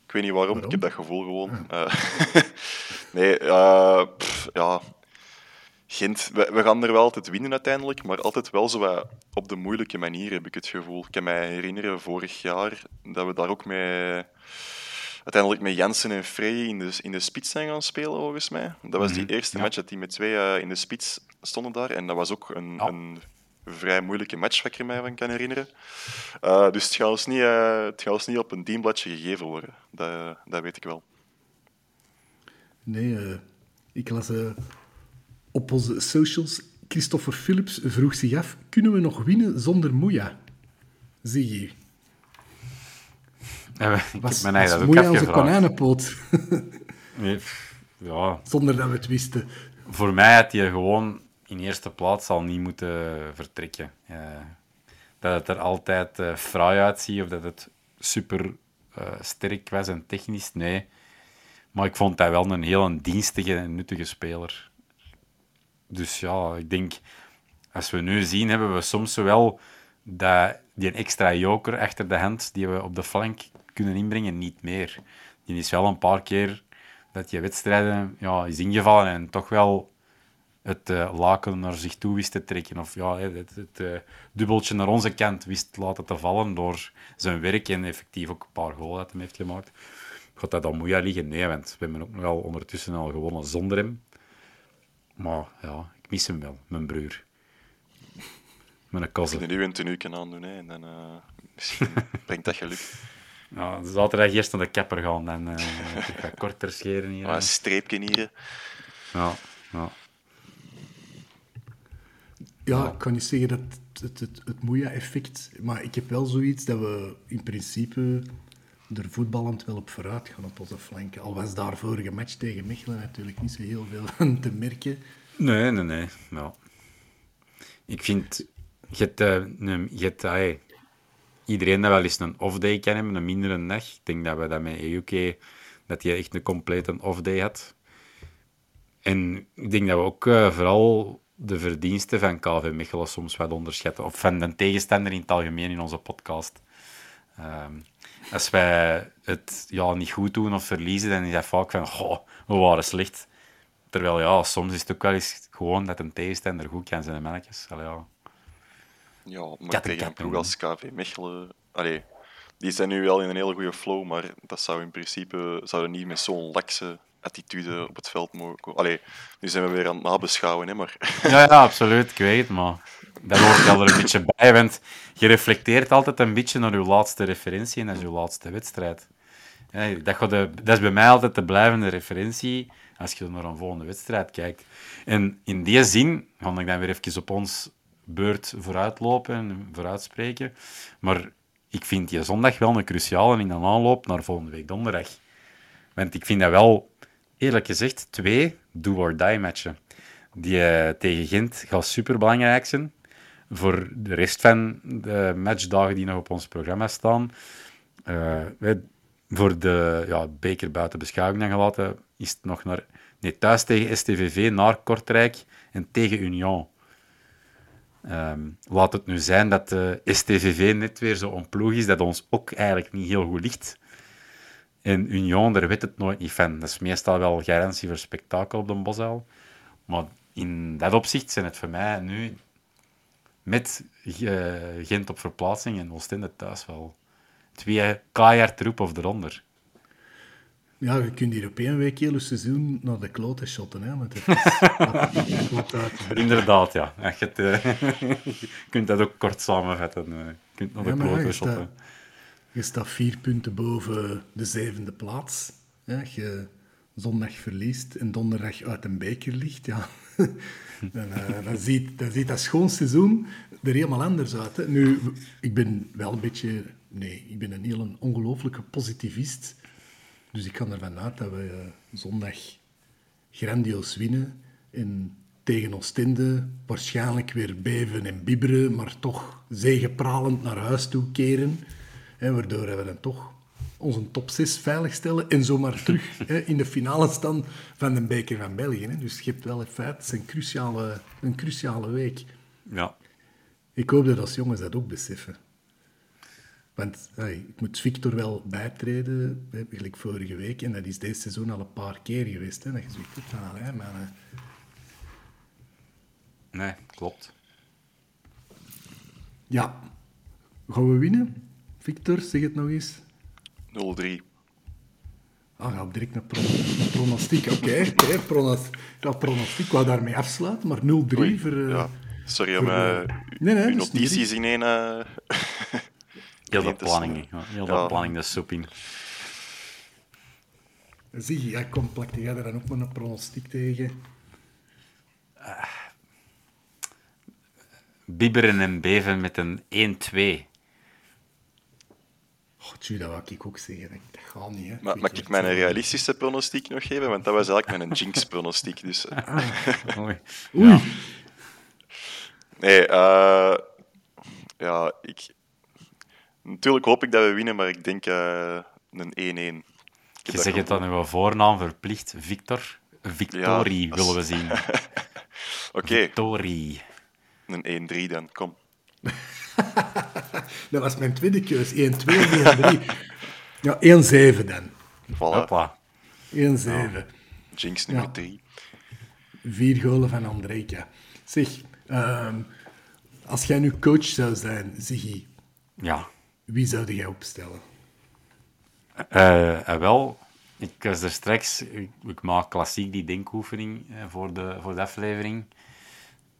Speaker 2: spel weet niet waarom, ik heb dat gevoel gewoon. Uh, nee, uh, ja. Gent, we, we, gaan er wel altijd winnen uiteindelijk, maar altijd wel zo op de moeilijke manier, heb ik het gevoel. Ik kan mij herinneren, vorig jaar, dat we daar ook mee, uiteindelijk met Jensen en Frey in de, in de spits zijn gaan spelen, volgens mij. Dat was die mhm. eerste match dat die met twee uh, in de spits stonden daar. En dat was ook een, een vrij moeilijke match, wat ik er mij van kan herinneren. Uh, dus het gaat, ons niet, uh, het gaat ons niet op een teambladje gegeven worden. Dat, dat weet ik wel.
Speaker 1: Nee, uh, ik las op onze socials... Christopher Philips vroeg zich af, kunnen we nog winnen zonder Moeja? Zie je.
Speaker 3: Ja, ik was, heb mij
Speaker 1: dat Moeja onze konijnenpoot?
Speaker 3: nee, ja.
Speaker 1: Zonder dat we het wisten.
Speaker 3: Voor mij had hij gewoon in eerste plaats al niet moeten vertrekken. dat het er altijd uh, fraai uitziet of dat het super uh, sterk was en technisch, nee. Maar ik vond hij wel een heel dienstige en nuttige speler. Dus ja, ik denk, als we nu zien, hebben we soms wel dat, die extra joker achter de hand die we op de flank kunnen inbrengen, niet meer. Die is wel een paar keer dat je wedstrijden ja, is ingevallen en toch wel het uh, laken naar zich toe wist te trekken. Of ja, het, het uh, dubbeltje naar onze kant wist laten te vallen door zijn werk en effectief ook een paar goals uit hem heeft gemaakt. Gaat dat dan moeilijk liggen? Nee, want we hebben ook nog wel ondertussen al gewonnen zonder hem. Maar ja, ik mis hem wel, mijn broer. Mijn cousin.
Speaker 2: Ik nu een tenuken aandoen hè, en dan uh, misschien brengt dat geluk.
Speaker 3: Ja, zaterdag eerst naar de kapper gaan en uh, korter scheren hier.
Speaker 2: Ah, een streepje hier.
Speaker 3: Ja, ja.
Speaker 1: Ja, ik kan niet zeggen dat het, het, het, Moeja-effect... Maar ik heb wel zoiets dat we in principe er voetballend wel op vooruit gaan op onze flanken. Al was daar vorige match tegen Mechelen natuurlijk niet zo heel veel aan te merken.
Speaker 3: Nee, nee, nee. Ja. Ik vind... Je hebt, je hebt, iedereen dat wel eens een off-day kan hebben, een mindere dag. Ik denk dat we dat met EUK, dat hij echt een complete off-day had. En ik denk dat we ook eh, vooral de verdiensten van KV Mechelen soms wat onderschatten. Of van de tegenstander in het algemeen in onze podcast. Ehm, als wij het ja, niet goed doen of verliezen, dan is dat vaak van, goh, we waren slecht. Terwijl ja, soms is het ook wel eens gewoon dat een tegenstander goed kan zijn, mannetjes. Allee, ja.
Speaker 2: Ja, maar tegen een ploeg als KV Mechelen... Allee, die zijn nu wel in een hele goede flow, maar dat zou in principe zouden niet met zo'n lakse attitude op het veld mogen komen. Allee, nu zijn we weer aan het nabeschouwen, hè, maar...
Speaker 3: Ja, ja, absoluut, ik weet maar dat hoort wel er een beetje bij, want je reflecteert altijd een beetje naar je laatste referentie en dat is je laatste wedstrijd. Dat, gaat de, dat is bij mij altijd de blijvende referentie als je naar een volgende wedstrijd kijkt. En in die zin ga ik dan weer even op ons beurt vooruitlopen en vooruitspreken. Maar ik vind die zondag wel een cruciale in de aanloop naar volgende week donderdag. Want ik vind dat wel, eerlijk gezegd, twee do-or-die matchen. Die eh, tegen Gent gaat superbelangrijk zijn. Voor de rest van de matchdagen die nog op ons programma staan. Eh, voor de ja, beker buiten beschouwing dan gelaten, is het nog naar... Nee, thuis tegen STVV, naar Kortrijk en tegen Union. Ehm, laat het nu zijn dat de STVV net weer zo ontploeg is, dat ons ook eigenlijk niet heel goed ligt. En Union, daar weet het nooit niet van. Dat is meestal wel garantie voor spektakel op de Bosuil. Maar in dat opzicht zijn het voor mij nu, met eh, Gent op verplaatsing en Oostende thuis wel, twee keihard erop of eronder.
Speaker 1: Ja, je kunt hier op één week heel het seizoen naar de kloten shotten. Hè, want het is, het wordt uit de
Speaker 3: Inderdaad, ja. Je, eh, je kunt dat ook kort samenvatten. eh. Je kunt naar de
Speaker 1: Ja,
Speaker 3: kloten shotten.
Speaker 1: Je staat vier punten boven de zevende plaats. Hè. Je zondag verliest en donderdag uit een beker ligt. Ja. dan, eh, dan, ziet, dan ziet dat schoon seizoen er helemaal anders uit. Nu, ik ben wel een beetje... Nee, ik ben een heel ongelooflijke positivist. Dus ik ga ervan uit dat we eh, zondag grandioos winnen. En tegen Oostende waarschijnlijk weer beven en bibberen, maar toch zegepralend naar huis toe keren. Hè, waardoor we dan toch onze top 6 veiligstellen en zomaar terug hè, in de finale staan van de beker van België. Hè. Dus je hebt wel in feite het is een cruciale, een cruciale week.
Speaker 3: Ja.
Speaker 1: Ik hoop dat als jongens dat ook beseffen. Want hey, ik moet Victor wel bijtreden, gelijk vorige week. En dat is deze seizoen al een paar keer geweest. Hè, dat je zoiets hebt van, allee, mannen.
Speaker 3: Nee, klopt.
Speaker 1: Ja, gaan we winnen? Victor, zeg het nog eens.
Speaker 2: 0-3.
Speaker 1: Ah, ja, direct een, pro pronostiek. Oké, oké, pronos ja, pronostiek. Ik wou daarmee afsluiten, maar 0-3
Speaker 2: Oei,
Speaker 1: voor... eh,
Speaker 2: ja. Sorry om
Speaker 1: voor,
Speaker 2: eh,
Speaker 1: eh, nee, nee,
Speaker 2: uw
Speaker 1: dat
Speaker 2: notities in één... eh,
Speaker 3: Heel
Speaker 2: te
Speaker 3: planning, heel de
Speaker 2: Ja.
Speaker 3: planning de soep in.
Speaker 1: Zie je, ja, kom, plakte jij daar dan ook maar een pronostiek tegen?
Speaker 3: Bibberen en beven met een 1-2.
Speaker 1: Oh, tjoe, dat wou ik ook zeggen. Dat, gaat niet, hè.
Speaker 2: Maar mag ik mijn realistische pronostiek nog geven? Want dat was eigenlijk mijn jinx-pronostiek. Dus, eh.
Speaker 3: Oei.
Speaker 1: Oei.
Speaker 2: Nee, eh, ja, ik... Natuurlijk hoop ik dat we winnen, maar ik denk eh, een 1-1. Ik heb
Speaker 3: Je zegt het dan uw voornaam verplicht, Victor. Victorie
Speaker 2: Ja,
Speaker 3: willen we zien.
Speaker 2: Oké,
Speaker 3: Victorie.
Speaker 2: een 1-3 dan, kom.
Speaker 1: Dat was mijn tweede keus. 1-2 of 1-3. Ja, 1-7 dan.
Speaker 2: Voilà,
Speaker 3: Hopla.
Speaker 1: 1-7.
Speaker 2: jinx nummer
Speaker 1: Ja.
Speaker 2: 3.
Speaker 1: Vier golen van Andrejka. Zeg, ehm, als jij nu coach zou zijn, Ziggy,
Speaker 3: Ja.
Speaker 1: wie zou jij opstellen?
Speaker 3: Eh, eh, wel, ik was er straks... Ik, ik maak klassiek die denkoefening eh, voor, de, voor de aflevering.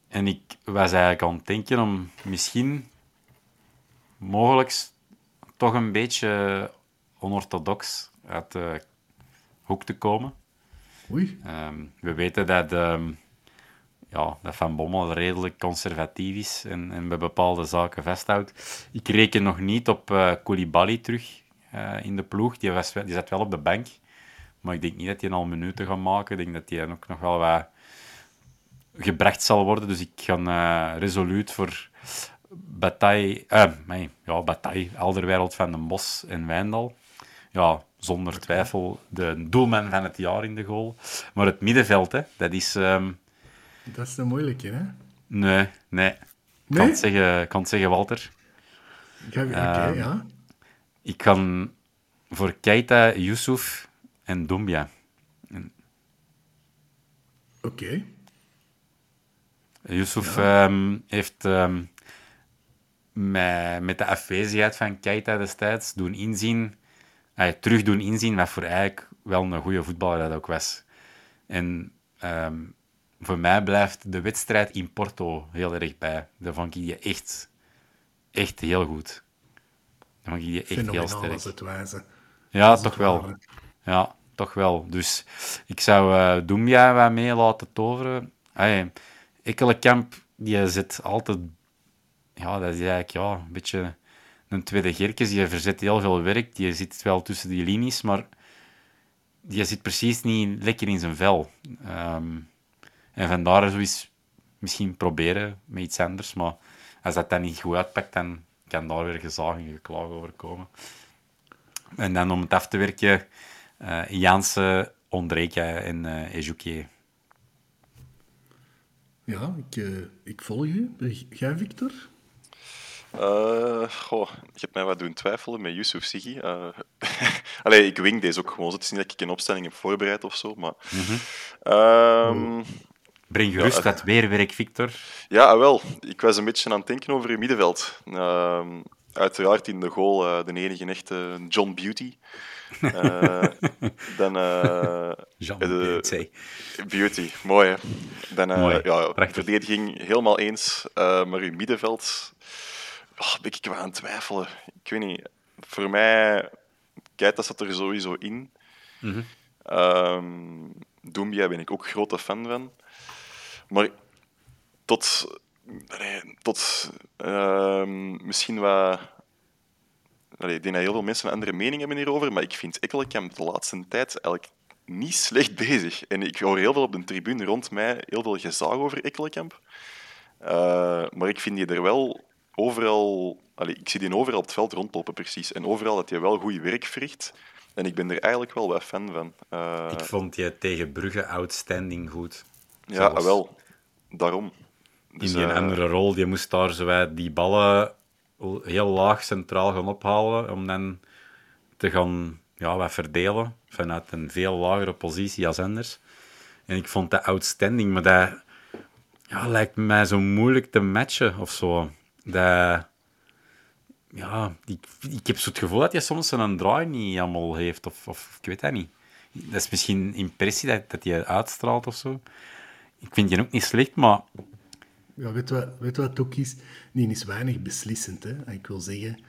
Speaker 3: En ik was eigenlijk aan het denken om misschien mogelijk toch een beetje onorthodox uit de hoek te komen.
Speaker 1: Oei.
Speaker 3: Ehm, we weten dat, ehm, ja, dat Van Bommel redelijk conservatief is en, en bij bepaalde zaken vasthoudt. Ik reken nog niet op eh Koulibaly terug eh, in de ploeg. Die, was, die zat wel op de bank. Maar ik denk niet dat hij al minuten gaat maken. Ik denk dat hij ook nog wel wat gebracht zal worden. Dus ik ga eh, resoluut voor Bataille, eh, nee, ja, Bataille, Alderwereld van den Bos en Wijndal. Ja, zonder twijfel de doelman van het jaar in de goal. Maar het middenveld, hè, dat is... ehm,
Speaker 1: Dat is de moeilijke, hè?
Speaker 3: nee, nee. Ik kan het zeggen, ik kan het zeggen, Walter.
Speaker 1: Ga- Oké,
Speaker 3: Ehm,
Speaker 1: ja.
Speaker 3: Ik kan voor Keita, Yusuf en Doumbia.
Speaker 1: Oké.
Speaker 3: Yusuf ehm, heeft met, met de afwezigheid van Keita destijds doen inzien, eh, terug doen inzien wat voor eigenlijk wel een goede voetballer dat ook was. En ehm, voor mij blijft de wedstrijd in Porto heel erg bij. Daar vond ik die echt, echt heel goed. Daar vond ik die echt heel sterk.
Speaker 1: het wijze.
Speaker 3: Ja,
Speaker 1: Als het
Speaker 3: toch wel. Ja, toch wel. Dus ik zou eh Doumbia wat mee laten toveren. Hey, Ekkelenkamp, die zit altijd... Ja, dat is eigenlijk ja, een beetje een tweede Gerkes. Die verzet heel veel werk. Die zit wel tussen die linies, maar die zit precies niet lekker in zijn vel. Ehm, en vandaar zoiets misschien proberen met iets anders. Maar als dat dan niet goed uitpakt, dan kan daar weer gezag en geklaag over komen. En dan om het af te werken, eh Jansen, Ondrejka en eh Ejuke.
Speaker 1: Ja, ik, eh, ik volg u. Jij, Victor?
Speaker 2: Eh, goh, je hebt mij wat doen twijfelen met Yusuf Siggy. Eh, allee, ik wing deze ook gewoon. Het is niet dat ik een opstelling heb voorbereid of zo, maar... Ehm,
Speaker 3: Breng gerust
Speaker 2: Ja,
Speaker 3: dat weerwerk, Victor.
Speaker 2: Ja, ah, wel. Ik was een beetje aan het denken over het middenveld. Ehm, uiteraard in de goal eh, de enige echte John Beauty. Eh, dan... eh,
Speaker 3: Jean
Speaker 2: de-
Speaker 3: Beauty.
Speaker 2: Beauty, mooi hè. Dan, eh,
Speaker 3: Mooi,
Speaker 2: ja, verdediging helemaal eens, eh, maar uw middenveld oh, ben ik wel aan het twijfelen. Ik weet niet, voor mij, dat zat er sowieso in.
Speaker 3: Mhm.
Speaker 2: Ehm, Doumbia ben ik ook grote fan van. Maar tot, tot ehm, misschien wat. Allee, ik denk dat heel veel mensen een andere mening hebben hierover, maar ik vind Ekkelenkamp de laatste tijd eigenlijk niet slecht bezig. En ik hoor heel veel op de tribune rond mij, heel veel gezag over Ekkelenkamp. Eh, maar ik vind die er wel overal... Ik zie die overal op het veld rondlopen, precies. En overal dat hij wel goed werk verricht. En ik ben er eigenlijk wel wat fan van. Eh,
Speaker 3: Ik vond je tegen Brugge outstanding goed.
Speaker 2: ja, wel. Daarom.
Speaker 3: In
Speaker 2: Dus,
Speaker 3: die
Speaker 2: eh,
Speaker 3: andere rol, die moest daar zo die ballen heel laag centraal gaan ophalen, om dan te gaan ja, wat verdelen vanuit een veel lagere positie als anders. En ik vond dat outstanding, maar dat ja, lijkt mij zo moeilijk te matchen of zo. Dat, ja, ik, ik heb zo het gevoel dat hij soms een draai niet allemaal heeft, of, of ik weet dat niet. Dat is misschien impressie dat, dat hij uitstraalt of zo. Ik vind die ook niet slecht, maar
Speaker 1: Ja, weet je wat, weet je wat het ook is? Die is weinig beslissend. Hè? Ik wil zeggen,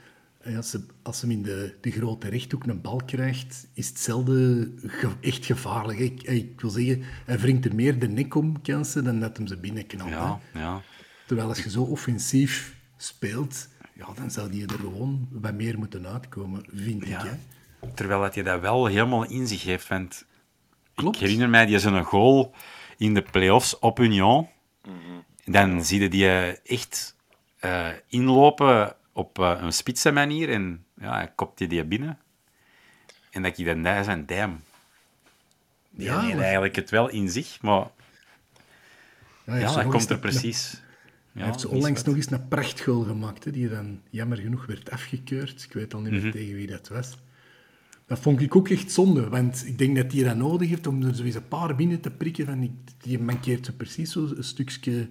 Speaker 1: als ze, als ze hem in de, de grote rechthoek een bal krijgt, is het zelden ge- echt gevaarlijk. Ik, ik wil zeggen, hij wringt er meer de nek om kansen dan dat hem ze binnenknalt.
Speaker 3: ja, ja.
Speaker 1: Terwijl als je zo offensief speelt, ja, dan zou die er gewoon wat meer moeten uitkomen, vind
Speaker 3: Ja.
Speaker 1: ik. Hè?
Speaker 3: Terwijl dat je dat wel helemaal in zich heeft. Want
Speaker 1: Klopt.
Speaker 3: ik herinner mij, die is een goal in de play-offs op Union. Dan zie je die echt eh, inlopen op eh, een spitse manier. En ja, hij kopt je die binnen. En dat je dan daar zijn damn. Die
Speaker 1: Ja,
Speaker 3: heeft eigenlijk het wel in zich, maar
Speaker 1: Ja, hij
Speaker 3: ja, dat komt er precies.
Speaker 1: Hij heeft zo onlangs nog eens een prachtgoal gemaakt, hè, die dan jammer genoeg werd afgekeurd. Ik weet al niet
Speaker 3: Mhm.
Speaker 1: meer tegen wie dat was. Dat vond ik ook echt zonde, want ik denk dat hij dat nodig heeft om er zo eens een paar binnen te prikken. Van, die mankeert zo precies zo een stukje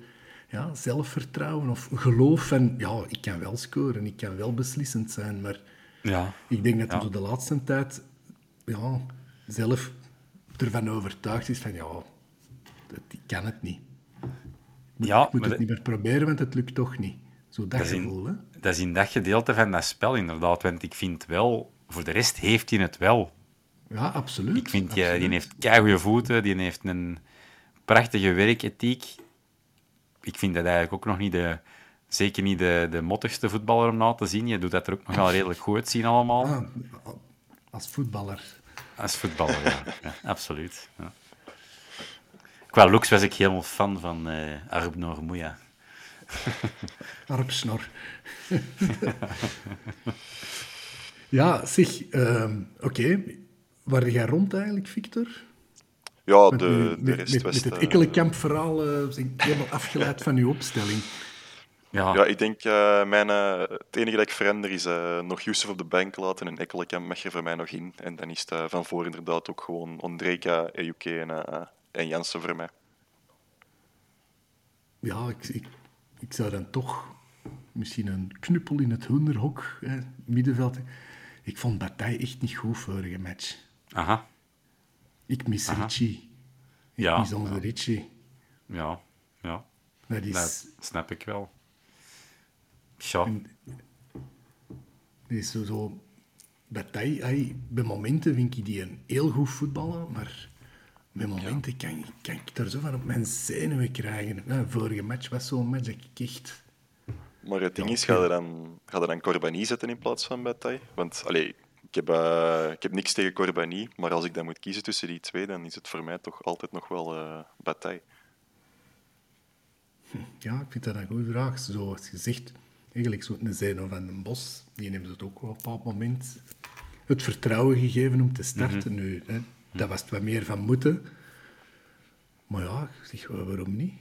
Speaker 1: ja, zelfvertrouwen of geloof van, ja, ik kan wel scoren, ik kan wel beslissend zijn, maar
Speaker 3: Ja.
Speaker 1: ik denk dat hij
Speaker 3: Ja.
Speaker 1: de laatste tijd ja, zelf ervan overtuigd is van, ja, dat, ik kan het niet.
Speaker 3: Ja,
Speaker 1: Ik moet het niet meer proberen, want het lukt toch niet. Zo dat,
Speaker 3: Dat
Speaker 1: gevoel, hè?
Speaker 3: dat is in dat gedeelte van dat spel inderdaad. Want ik vind wel, voor de rest heeft hij het wel.
Speaker 1: Ja, absoluut.
Speaker 3: Ik vind, die heeft keigoede voeten, die heeft een prachtige werkethiek. Ik vind dat eigenlijk ook nog niet de, zeker niet de, de mottigste voetballer om na te zien. Je doet dat er ook nog wel redelijk goed zien allemaal.
Speaker 1: Ah, als voetballer.
Speaker 3: Als voetballer, ja. ja absoluut. Ja. Qua looks was ik helemaal fan van uh, Arb Noormoeja.
Speaker 1: Arp Snor. ja, zeg, uh, oké. Okay. Waar jij rond eigenlijk, Victor?
Speaker 2: Ja,
Speaker 1: met,
Speaker 2: de,
Speaker 1: met,
Speaker 2: de rest
Speaker 1: met,
Speaker 2: was...
Speaker 1: met het
Speaker 2: uh,
Speaker 1: Ekkelenkamp-verhaal uh, ben ik helemaal afgeleid van uw opstelling.
Speaker 2: Ja, ja ik denk, uh, mijn, uh, het enige dat ik verander is uh, nog Yusuf op de bank laten en Ekkelenkamp mag er voor mij nog in. En dan is het van voor inderdaad ook gewoon Ondrejka, EUK en, en Jansen voor mij.
Speaker 1: Ja, ik, ik, ik zou dan toch misschien een knuppel in het hoenderhok, hè, middenveld. Ik vond Bataille echt niet goed vorige match.
Speaker 3: Aha.
Speaker 1: Ik mis
Speaker 3: Aha.
Speaker 1: Richie. Ik
Speaker 3: Ja,
Speaker 1: mis onze
Speaker 3: ja.
Speaker 1: Richie.
Speaker 3: Ja, ja.
Speaker 1: Dat is,
Speaker 3: Dat snap ik wel. Ja,
Speaker 1: is zo... zo Bataille, hij, bij momenten vind ik die een heel goed voetballer, maar bij momenten kan, ik- kan ik er zo van op mijn zenuwen krijgen. Ja, vorige match was zo'n match dat ik echt...
Speaker 2: Maar het ding is, ga je dan, ga je dan Corbani zetten in plaats van Bataille? Want allee, ik, heb, eh, ik heb niks tegen Corbani, maar als ik dan moet kiezen tussen die twee, dan is het voor mij toch altijd nog wel eh Bataille.
Speaker 1: Ja, ik vind dat een goede vraag. Zoals gezegd, eigenlijk zo'n Zeno van den Bos, die hebben het ook wel op een bepaald moment het vertrouwen gegeven om te starten nu. Hè. Dat was het wat meer van moeten. Maar ja, ik zeg, wa- waarom niet?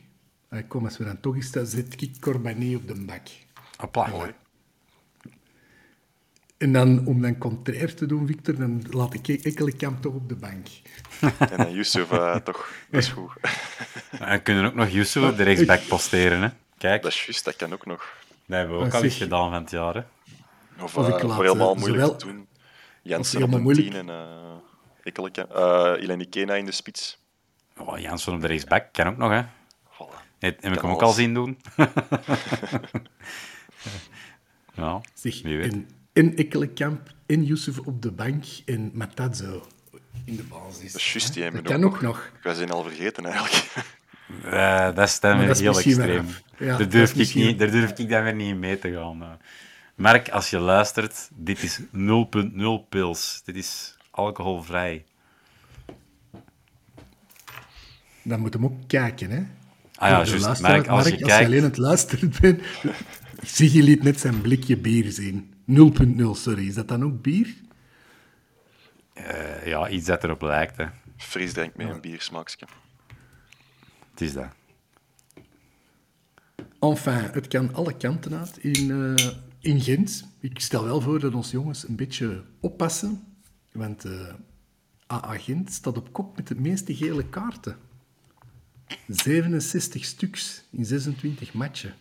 Speaker 1: Kom, als we dan toch eens staan, zet ik Corbani op de bak.
Speaker 3: hopla.
Speaker 2: Mooi.
Speaker 1: En dan, om dan contrair te doen, Victor, dan laat ik Ekkelenkamp toch op de bank.
Speaker 2: En dan Yusuf eh, toch, dat is goed.
Speaker 3: En kunnen ook nog Yusuf op de rechtsback posteren, hè. Kijk,
Speaker 2: Dat is juist, dat kan ook nog.
Speaker 3: dat hebben we ook al eens
Speaker 1: zeg.
Speaker 3: gedaan van het jaar, hè.
Speaker 2: Of,
Speaker 1: Of
Speaker 2: eh,
Speaker 1: ik laat,
Speaker 2: voor helemaal
Speaker 1: eh,
Speaker 2: moeilijk
Speaker 1: zowel-
Speaker 2: te doen. Jansen
Speaker 1: helemaal
Speaker 2: op de
Speaker 1: moeilijk.
Speaker 2: 10 en uh, Ekkeleke, uh, Ileni Kena in de spits.
Speaker 3: Oh, Jansson op de rechtsback kan ook nog, hè.
Speaker 2: Voilà.
Speaker 3: Heb ik
Speaker 2: Kan
Speaker 3: hem ook al zien doen. ja,
Speaker 1: Zeg,
Speaker 3: wie weet.
Speaker 1: en, en Ekkelenkamp en Yusuf op de bank en Matazzo in de basis.
Speaker 2: Dat is juist, die
Speaker 1: Dat kan
Speaker 2: ook
Speaker 1: ook nog.
Speaker 2: Ik was die al vergeten eigenlijk.
Speaker 3: Eh, dat is dan weer
Speaker 1: dat is
Speaker 3: heel
Speaker 1: misschien wel
Speaker 3: extreem.
Speaker 1: Ja,
Speaker 3: daar, durf ik niet, daar durf ik dan weer niet in mee te gaan. eh. Mark, als je luistert, dit is 0.0 pils. Dit is alcoholvrij.
Speaker 1: Dan moet hem ook kijken, hè.
Speaker 3: Ah ja, juist. Mark, als je
Speaker 1: als
Speaker 3: kijkt...
Speaker 1: je alleen aan het luisteren bent... Ik zie je liet net zijn blikje bier zien. 0.0, sorry. Is dat dan ook bier?
Speaker 3: eh, ja, iets dat erop lijkt, hè.
Speaker 2: Frisdrank met een biersmaakje.
Speaker 3: Het is dat.
Speaker 1: Enfin, het kan alle kanten uit in, eh, in Gent. Ik stel wel voor dat onze jongens een beetje oppassen. Want eh AA Gent staat op kop met de meeste gele kaarten. 67 stuks in 26 matchen.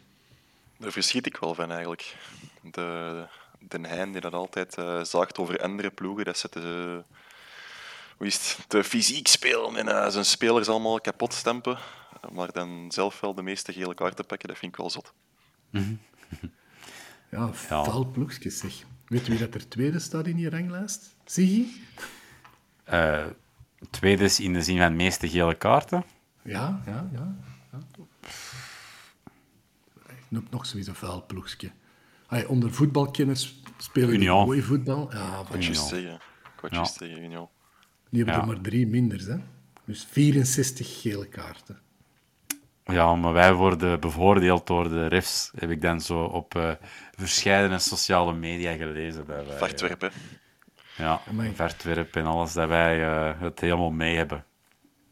Speaker 2: Daar verschiet ik wel van eigenlijk. De, de Hein die dat altijd eh, zaagt over andere ploegen, dat ze te, hoe is het, te fysiek spelen en eh, zijn spelers allemaal kapot stempen. Maar dan zelf wel de meeste gele kaarten pakken, dat vind ik wel zot.
Speaker 1: Ja,
Speaker 3: Ja.
Speaker 1: vuil ploegjes zeg. Weet wie dat er tweede staat in die ranglijst? Zie je?
Speaker 3: Eh, tweede is in de zin van meeste gele kaarten.
Speaker 1: Ja, ja, ja. ja. Noemt nog zoiets een vuil ploegje. Allee, onder voetbalkenners spelen die mooi voetbal. Ja,
Speaker 2: Ik
Speaker 1: voilà.
Speaker 2: wou het juist
Speaker 3: Union.
Speaker 2: zeggen. Ik.
Speaker 1: Die hebben
Speaker 3: Ja.
Speaker 1: er maar drie minders, hè. Dus 64 gele kaarten.
Speaker 3: Ja, maar wij worden bevoordeeld door de refs, heb ik dan zo op eh verschillende sociale media gelezen. Wij,
Speaker 2: Vartwerp, hè.
Speaker 3: eh, ja,
Speaker 1: Amai.
Speaker 3: Vertwerp en alles, dat wij eh, het helemaal mee hebben.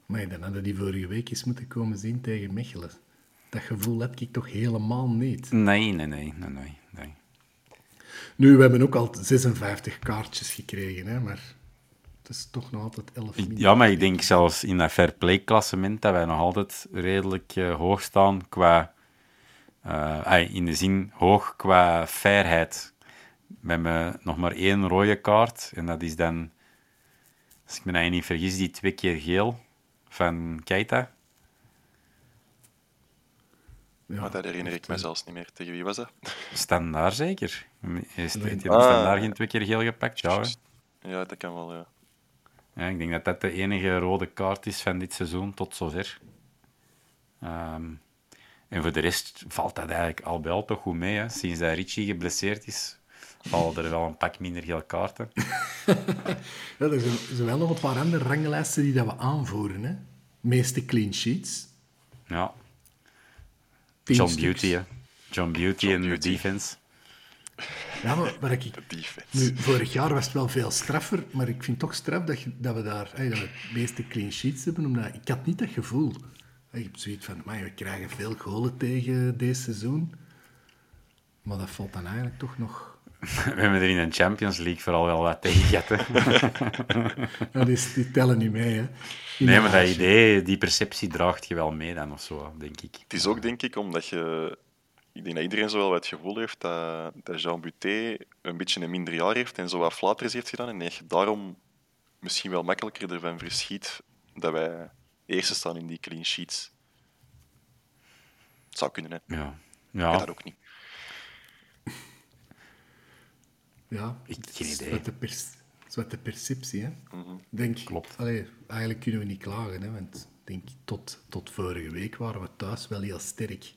Speaker 1: Maar dan hadden die vorige week eens moeten komen zien tegen Mechelen. Dat gevoel heb ik toch helemaal niet.
Speaker 3: Nee, nee, nee, nee, nee. nee.
Speaker 1: Nu, we hebben ook al 56 kaartjes gekregen, hè, maar is toch nog altijd 11
Speaker 3: Ik-
Speaker 1: minder.
Speaker 3: ja, maar ik denk zelfs in dat fair play klassement dat wij nog altijd redelijk eh, hoog staan qua... eh, in de zin hoog qua fairheid. We hebben nog maar één rode kaart. En dat is dan, als ik me nou niet vergis, die twee keer geel van Keita.
Speaker 1: Ja,
Speaker 2: Maar dat herinner ik me zelfs niet meer. Tegen wie was dat?
Speaker 3: Standaard zeker. Is heeft hij
Speaker 2: Ah.
Speaker 3: standaard geen twee keer geel gepakt? Ja.
Speaker 2: Ja, dat kan wel, ja.
Speaker 3: Ja, ik denk dat dat de enige rode kaart is van dit seizoen tot zover. Ehm, en voor de rest valt dat eigenlijk al bij al toch goed mee. Hè. Sinds dat Richie geblesseerd is, vallen er wel een pak minder gele kaarten.
Speaker 1: Ja, er zijn, er zijn wel nog een paar andere ranglijsten die dat we aanvoeren. Hè. meeste clean sheets.
Speaker 3: Ja. John. Beauty, hè. John Beauty
Speaker 2: John
Speaker 3: in de defense.
Speaker 1: Ja, maar, maar ik,
Speaker 2: Defense.
Speaker 1: nu, vorig jaar was het wel veel straffer, maar ik vind toch straf dat, je, dat we daar hey, dat we het meeste clean sheets hebben, omdat ik had niet dat gevoel. Ik heb zoiets van, "Amai, we krijgen veel golen tegen deze seizoen. Maar dat valt dan eigenlijk toch nog...
Speaker 3: We hebben er in de Champions League vooral wel wat tegen gehad, hè.
Speaker 1: Ja, die, tellen niet mee, hè. In
Speaker 3: Nee, maar dat idee, die perceptie draagt je wel mee dan, of zo, denk ik.
Speaker 2: Het is ook, denk ik, omdat je... Ik denk dat iedereen zo wel wat het gevoel heeft dat, dat Jean Buté een beetje een minder jaar heeft en zo wat flaters heeft gedaan. En dat je daarom misschien wel makkelijker ervan verschiet dat wij eerste staan in die clean sheets. Het zou kunnen, hè.
Speaker 3: Ja.
Speaker 2: Ik
Speaker 3: Ja,
Speaker 2: dat ook niet.
Speaker 1: Ja,
Speaker 3: Ik-
Speaker 1: het
Speaker 3: geen idee.
Speaker 1: wat de pers- het is wat de perceptie, hè.
Speaker 2: Mhm.
Speaker 1: Denk,
Speaker 3: Klopt.
Speaker 1: Allee, eigenlijk kunnen we niet klagen, hè, want ik denk, tot, tot vorige week waren we thuis wel heel sterk.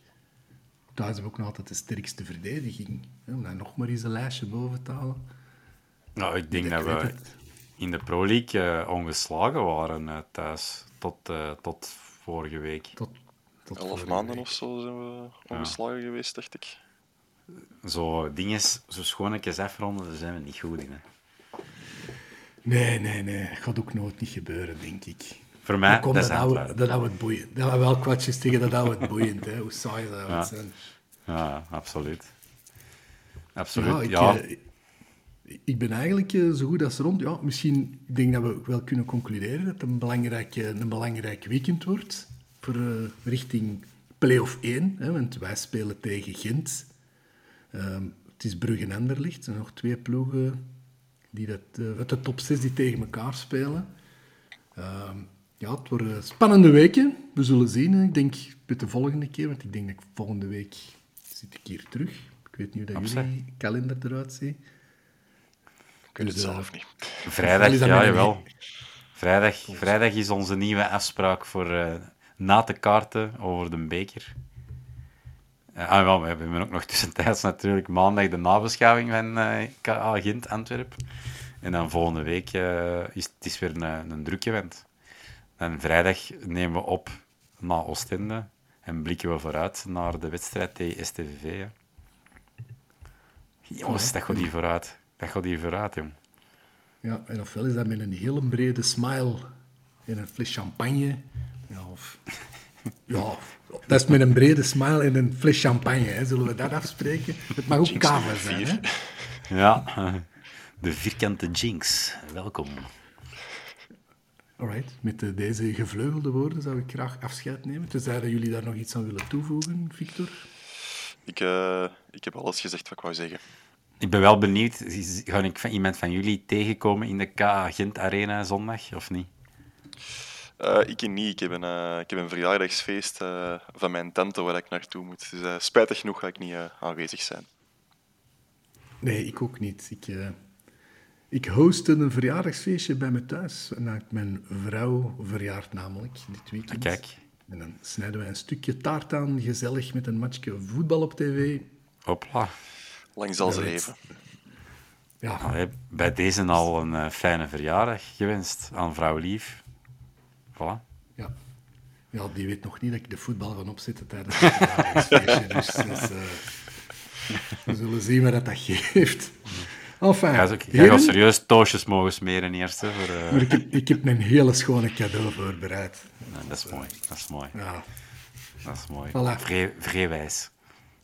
Speaker 1: Thuis hebben we ook nog altijd de sterkste verdediging. Hè, om daar nog maar eens een lijstje boven te halen.
Speaker 3: nou, ik denk dat we
Speaker 1: het.
Speaker 3: in de Pro League eh, ongeslagen waren eh, thuis, tot, eh, tot vorige week.
Speaker 1: Tot, tot
Speaker 2: Elf
Speaker 1: vorige
Speaker 2: maanden
Speaker 1: week.
Speaker 2: of zo zijn we ongeslagen geweest, dacht ik.
Speaker 3: Zo dingen, zo schoonetjes afronden, daar zijn we niet goed in. Hè.
Speaker 1: Nee, nee, nee. Dat gaat ook nooit niet gebeuren, denk ik.
Speaker 3: Voor mij,
Speaker 1: kom,
Speaker 3: dat
Speaker 1: dat dat we het boeiend. Dat houden we wel kwatjes tegen, dat het boeiend. Hè. Hoe saai dat
Speaker 3: Ja.
Speaker 1: zijn.
Speaker 3: Ja, absoluut. Absoluut,
Speaker 1: ik,
Speaker 3: ja.
Speaker 1: eh, ik ben eigenlijk eh, zo goed als rond. Ja, misschien, ik denk dat we wel kunnen concluderen dat het een belangrijk, eh, een belangrijk weekend wordt. Voor, eh, richting play-off 1. Hè, want wij spelen tegen Gent. Ehm, het is Brugge en Anderlicht. Er zijn nog twee ploegen die dat, eh, uit de top 6 die tegen elkaar spelen. Ehm, ja, het worden spannende weken. We zullen zien. Ik denk met de volgende keer, want ik denk dat ik volgende week zit ik hier terug. Ik weet niet hoe dat jullie kalender eruit ziet.
Speaker 2: Ik weet het
Speaker 1: Dus, eh,
Speaker 2: zelf niet.
Speaker 3: Vrijdag, ja, jawel. Vrijdag, vrijdag is onze nieuwe afspraak voor eh, na te kaarten over de beker. Eh, ah, wel, we hebben ook nog tussentijds natuurlijk maandag de nabeschouwing van eh KA Gent Antwerp. En dan volgende week is het is weer een, een druk event. En vrijdag nemen we op naar Oostende en blikken we vooruit naar de wedstrijd tegen STVV. hè. Jongens, dat gaat hier vooruit. Dat gaat hier vooruit, jong.
Speaker 1: Ja, en ofwel is dat met een hele brede smile en een fles champagne. Ja, of... Ja, dat is met een brede smile en een fles champagne. Hè. Zullen we dat afspreken? Het mag ook kava zijn. Hè?
Speaker 3: Ja, de vierkante Jinx. Welkom.
Speaker 1: Alright, met eh, deze gevleugelde woorden zou ik graag afscheid nemen. Tenzij dat jullie daar nog iets aan willen toevoegen, Victor.
Speaker 2: Ik, eh, ik heb alles gezegd wat ik wou zeggen.
Speaker 3: Ik ben wel benieuwd, ga ik van iemand van jullie tegenkomen in de KA Gent Arena zondag, of niet?
Speaker 2: Eh, ik niet. Ik heb een, eh, ik heb een verjaardagsfeest eh, van mijn tante waar ik naartoe moet. Dus eh, spijtig genoeg ga ik niet aanwezig zijn.
Speaker 1: Nee, ik ook niet. Ik, eh, ik hostte een verjaardagsfeestje bij me thuis. En mijn vrouw verjaart namelijk dit weekend.
Speaker 3: Kijk.
Speaker 1: En dan snijden wij een stukje taart aan, gezellig met een matchje voetbal op tv.
Speaker 3: Hopla.
Speaker 2: Lang zal ze
Speaker 1: Ja,
Speaker 2: leven.
Speaker 1: Ja,
Speaker 3: Allee, bij deze al een eh, fijne verjaardag gewenst aan vrouw Lief. Voilà.
Speaker 1: ja. ja, die weet nog niet dat ik de voetbal van opzetten tijdens het verjaardagsfeestje. dus dus eh, we zullen zien wat dat, dat geeft. Enfin,
Speaker 3: Jij gaat
Speaker 1: heren,
Speaker 3: serieus toosjes mogen smeren eerst. Hè, voor, eh,
Speaker 1: maar ik, heb, ik heb een hele schone cadeau voorbereid.
Speaker 3: nee, dat is mooi. Dat is mooi.
Speaker 1: Ja,
Speaker 3: Dat is mooi.
Speaker 1: Voilà.
Speaker 3: Vrij, vrijwijs.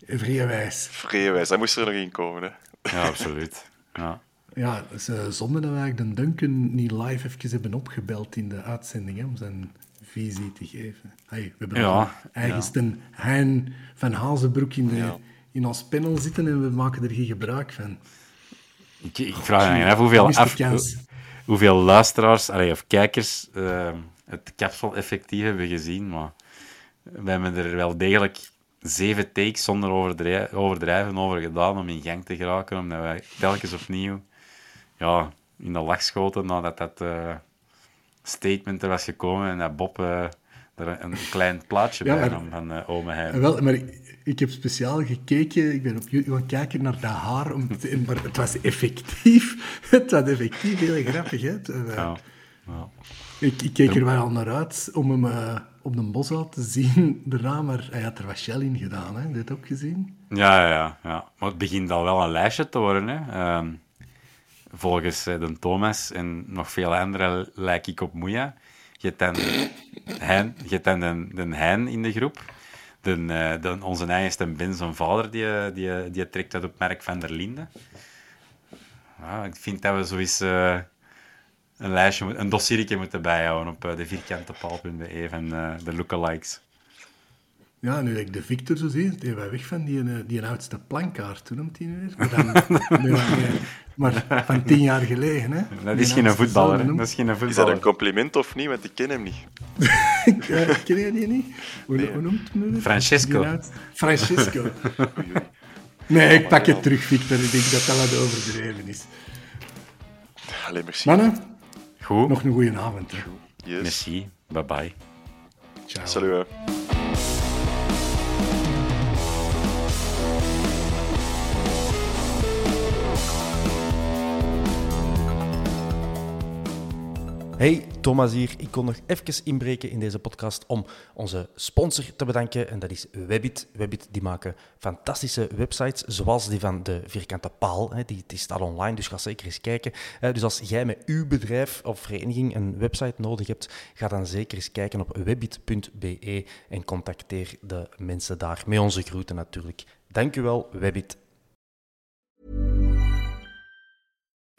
Speaker 1: vreewijs.
Speaker 2: Vreewijs, dat moest er nog in komen. Hè.
Speaker 3: Ja, absoluut. Ja.
Speaker 1: Ja, is eh, zonde dat we eigenlijk de Duncan niet live even hebben opgebeld in de uitzending, hè, om zijn visie te geven. Hey, we hebben
Speaker 3: Ja,
Speaker 1: nog eigens een Hein van Hazenbroek in, de,
Speaker 2: Ja.
Speaker 1: in ons panel zitten en we maken er geen gebruik van.
Speaker 3: Ik, ik vraag me af hoeveel, af, hoeveel luisteraars allee, of kijkers eh, het capsule effectief hebben gezien. Maar we hebben er wel degelijk zeven takes zonder overdrij- overdrijven over gedaan om in gang te geraken. Omdat wij telkens opnieuw ja, in de lach schoten nadat dat eh, statement er was gekomen en dat Bob eh, Er een klein plaatje
Speaker 1: Ja,
Speaker 3: bij
Speaker 1: maar-
Speaker 3: van, van eh, ome Hein.
Speaker 1: En Wel, maar ik, ik heb speciaal gekeken, ik ben op YouTube gaan kijken naar dat haar, om te- maar het was effectief, het was effectief heel grappig. Hè? Eh,
Speaker 3: Ja. Ja.
Speaker 1: ik, ik keek er wel al naar uit om hem eh, op de bos te zien daarna, maar hij had er wat shell in gedaan, hè? heb je dat ook gezien?
Speaker 3: Ja, ja, ja. Maar het begint al wel een lijstje te worden. Hè. Ehm, volgens de Thomas en nog veel anderen lijk ik op Moeja. Je hebt dan, hein, je hebt in de groep. De, eh, onze eigenste Ben, zijn vader, die, eh, die, die trekt uit op merk van der Linde. Ja, ik vind dat we zoiets eh, een lijstje, een dossiertje moeten bijhouden op uh, de vierkantepaal.be van eh, de lookalikes.
Speaker 1: Ja, nu dat ik de Victor zo zie, die wij weg van die, eh, die oudste plankaart, hoe noemt hij nu weer? Maar, dan, nee, maar, nee, maar van tien jaar geleden, hè?
Speaker 3: Dat is geen voetballer,
Speaker 1: noemt-
Speaker 3: Dat is geen
Speaker 2: Is dat
Speaker 3: voetballer.
Speaker 2: een compliment of niet? Want ik ken hem niet.
Speaker 1: Eh, ken je die niet? Hoe, hoe noemt hij nu weer?
Speaker 3: Francesco.
Speaker 1: Francesco. Nee, ik pak het terug, Victor. Ik denk dat dat wat overdreven is.
Speaker 2: Allee, merci.
Speaker 1: Mannen,
Speaker 3: Goed.
Speaker 1: nog een goede avond. Hè.
Speaker 2: Yes.
Speaker 3: Merci. Bye bye.
Speaker 1: Ciao.
Speaker 2: Salut.
Speaker 4: Hey, Thomas hier. Ik kon nog even inbreken in deze podcast om onze sponsor te bedanken. En dat is Webbit. Webbit die maken fantastische websites, zoals die van de Vierkante Paal. Die, staat online, dus ga zeker eens kijken. Eh, Dus als jij met uw bedrijf of vereniging een website nodig hebt, ga dan zeker eens kijken op webbit.be en contacteer de mensen daar. Met onze groeten natuurlijk. Dank u wel, Webbit.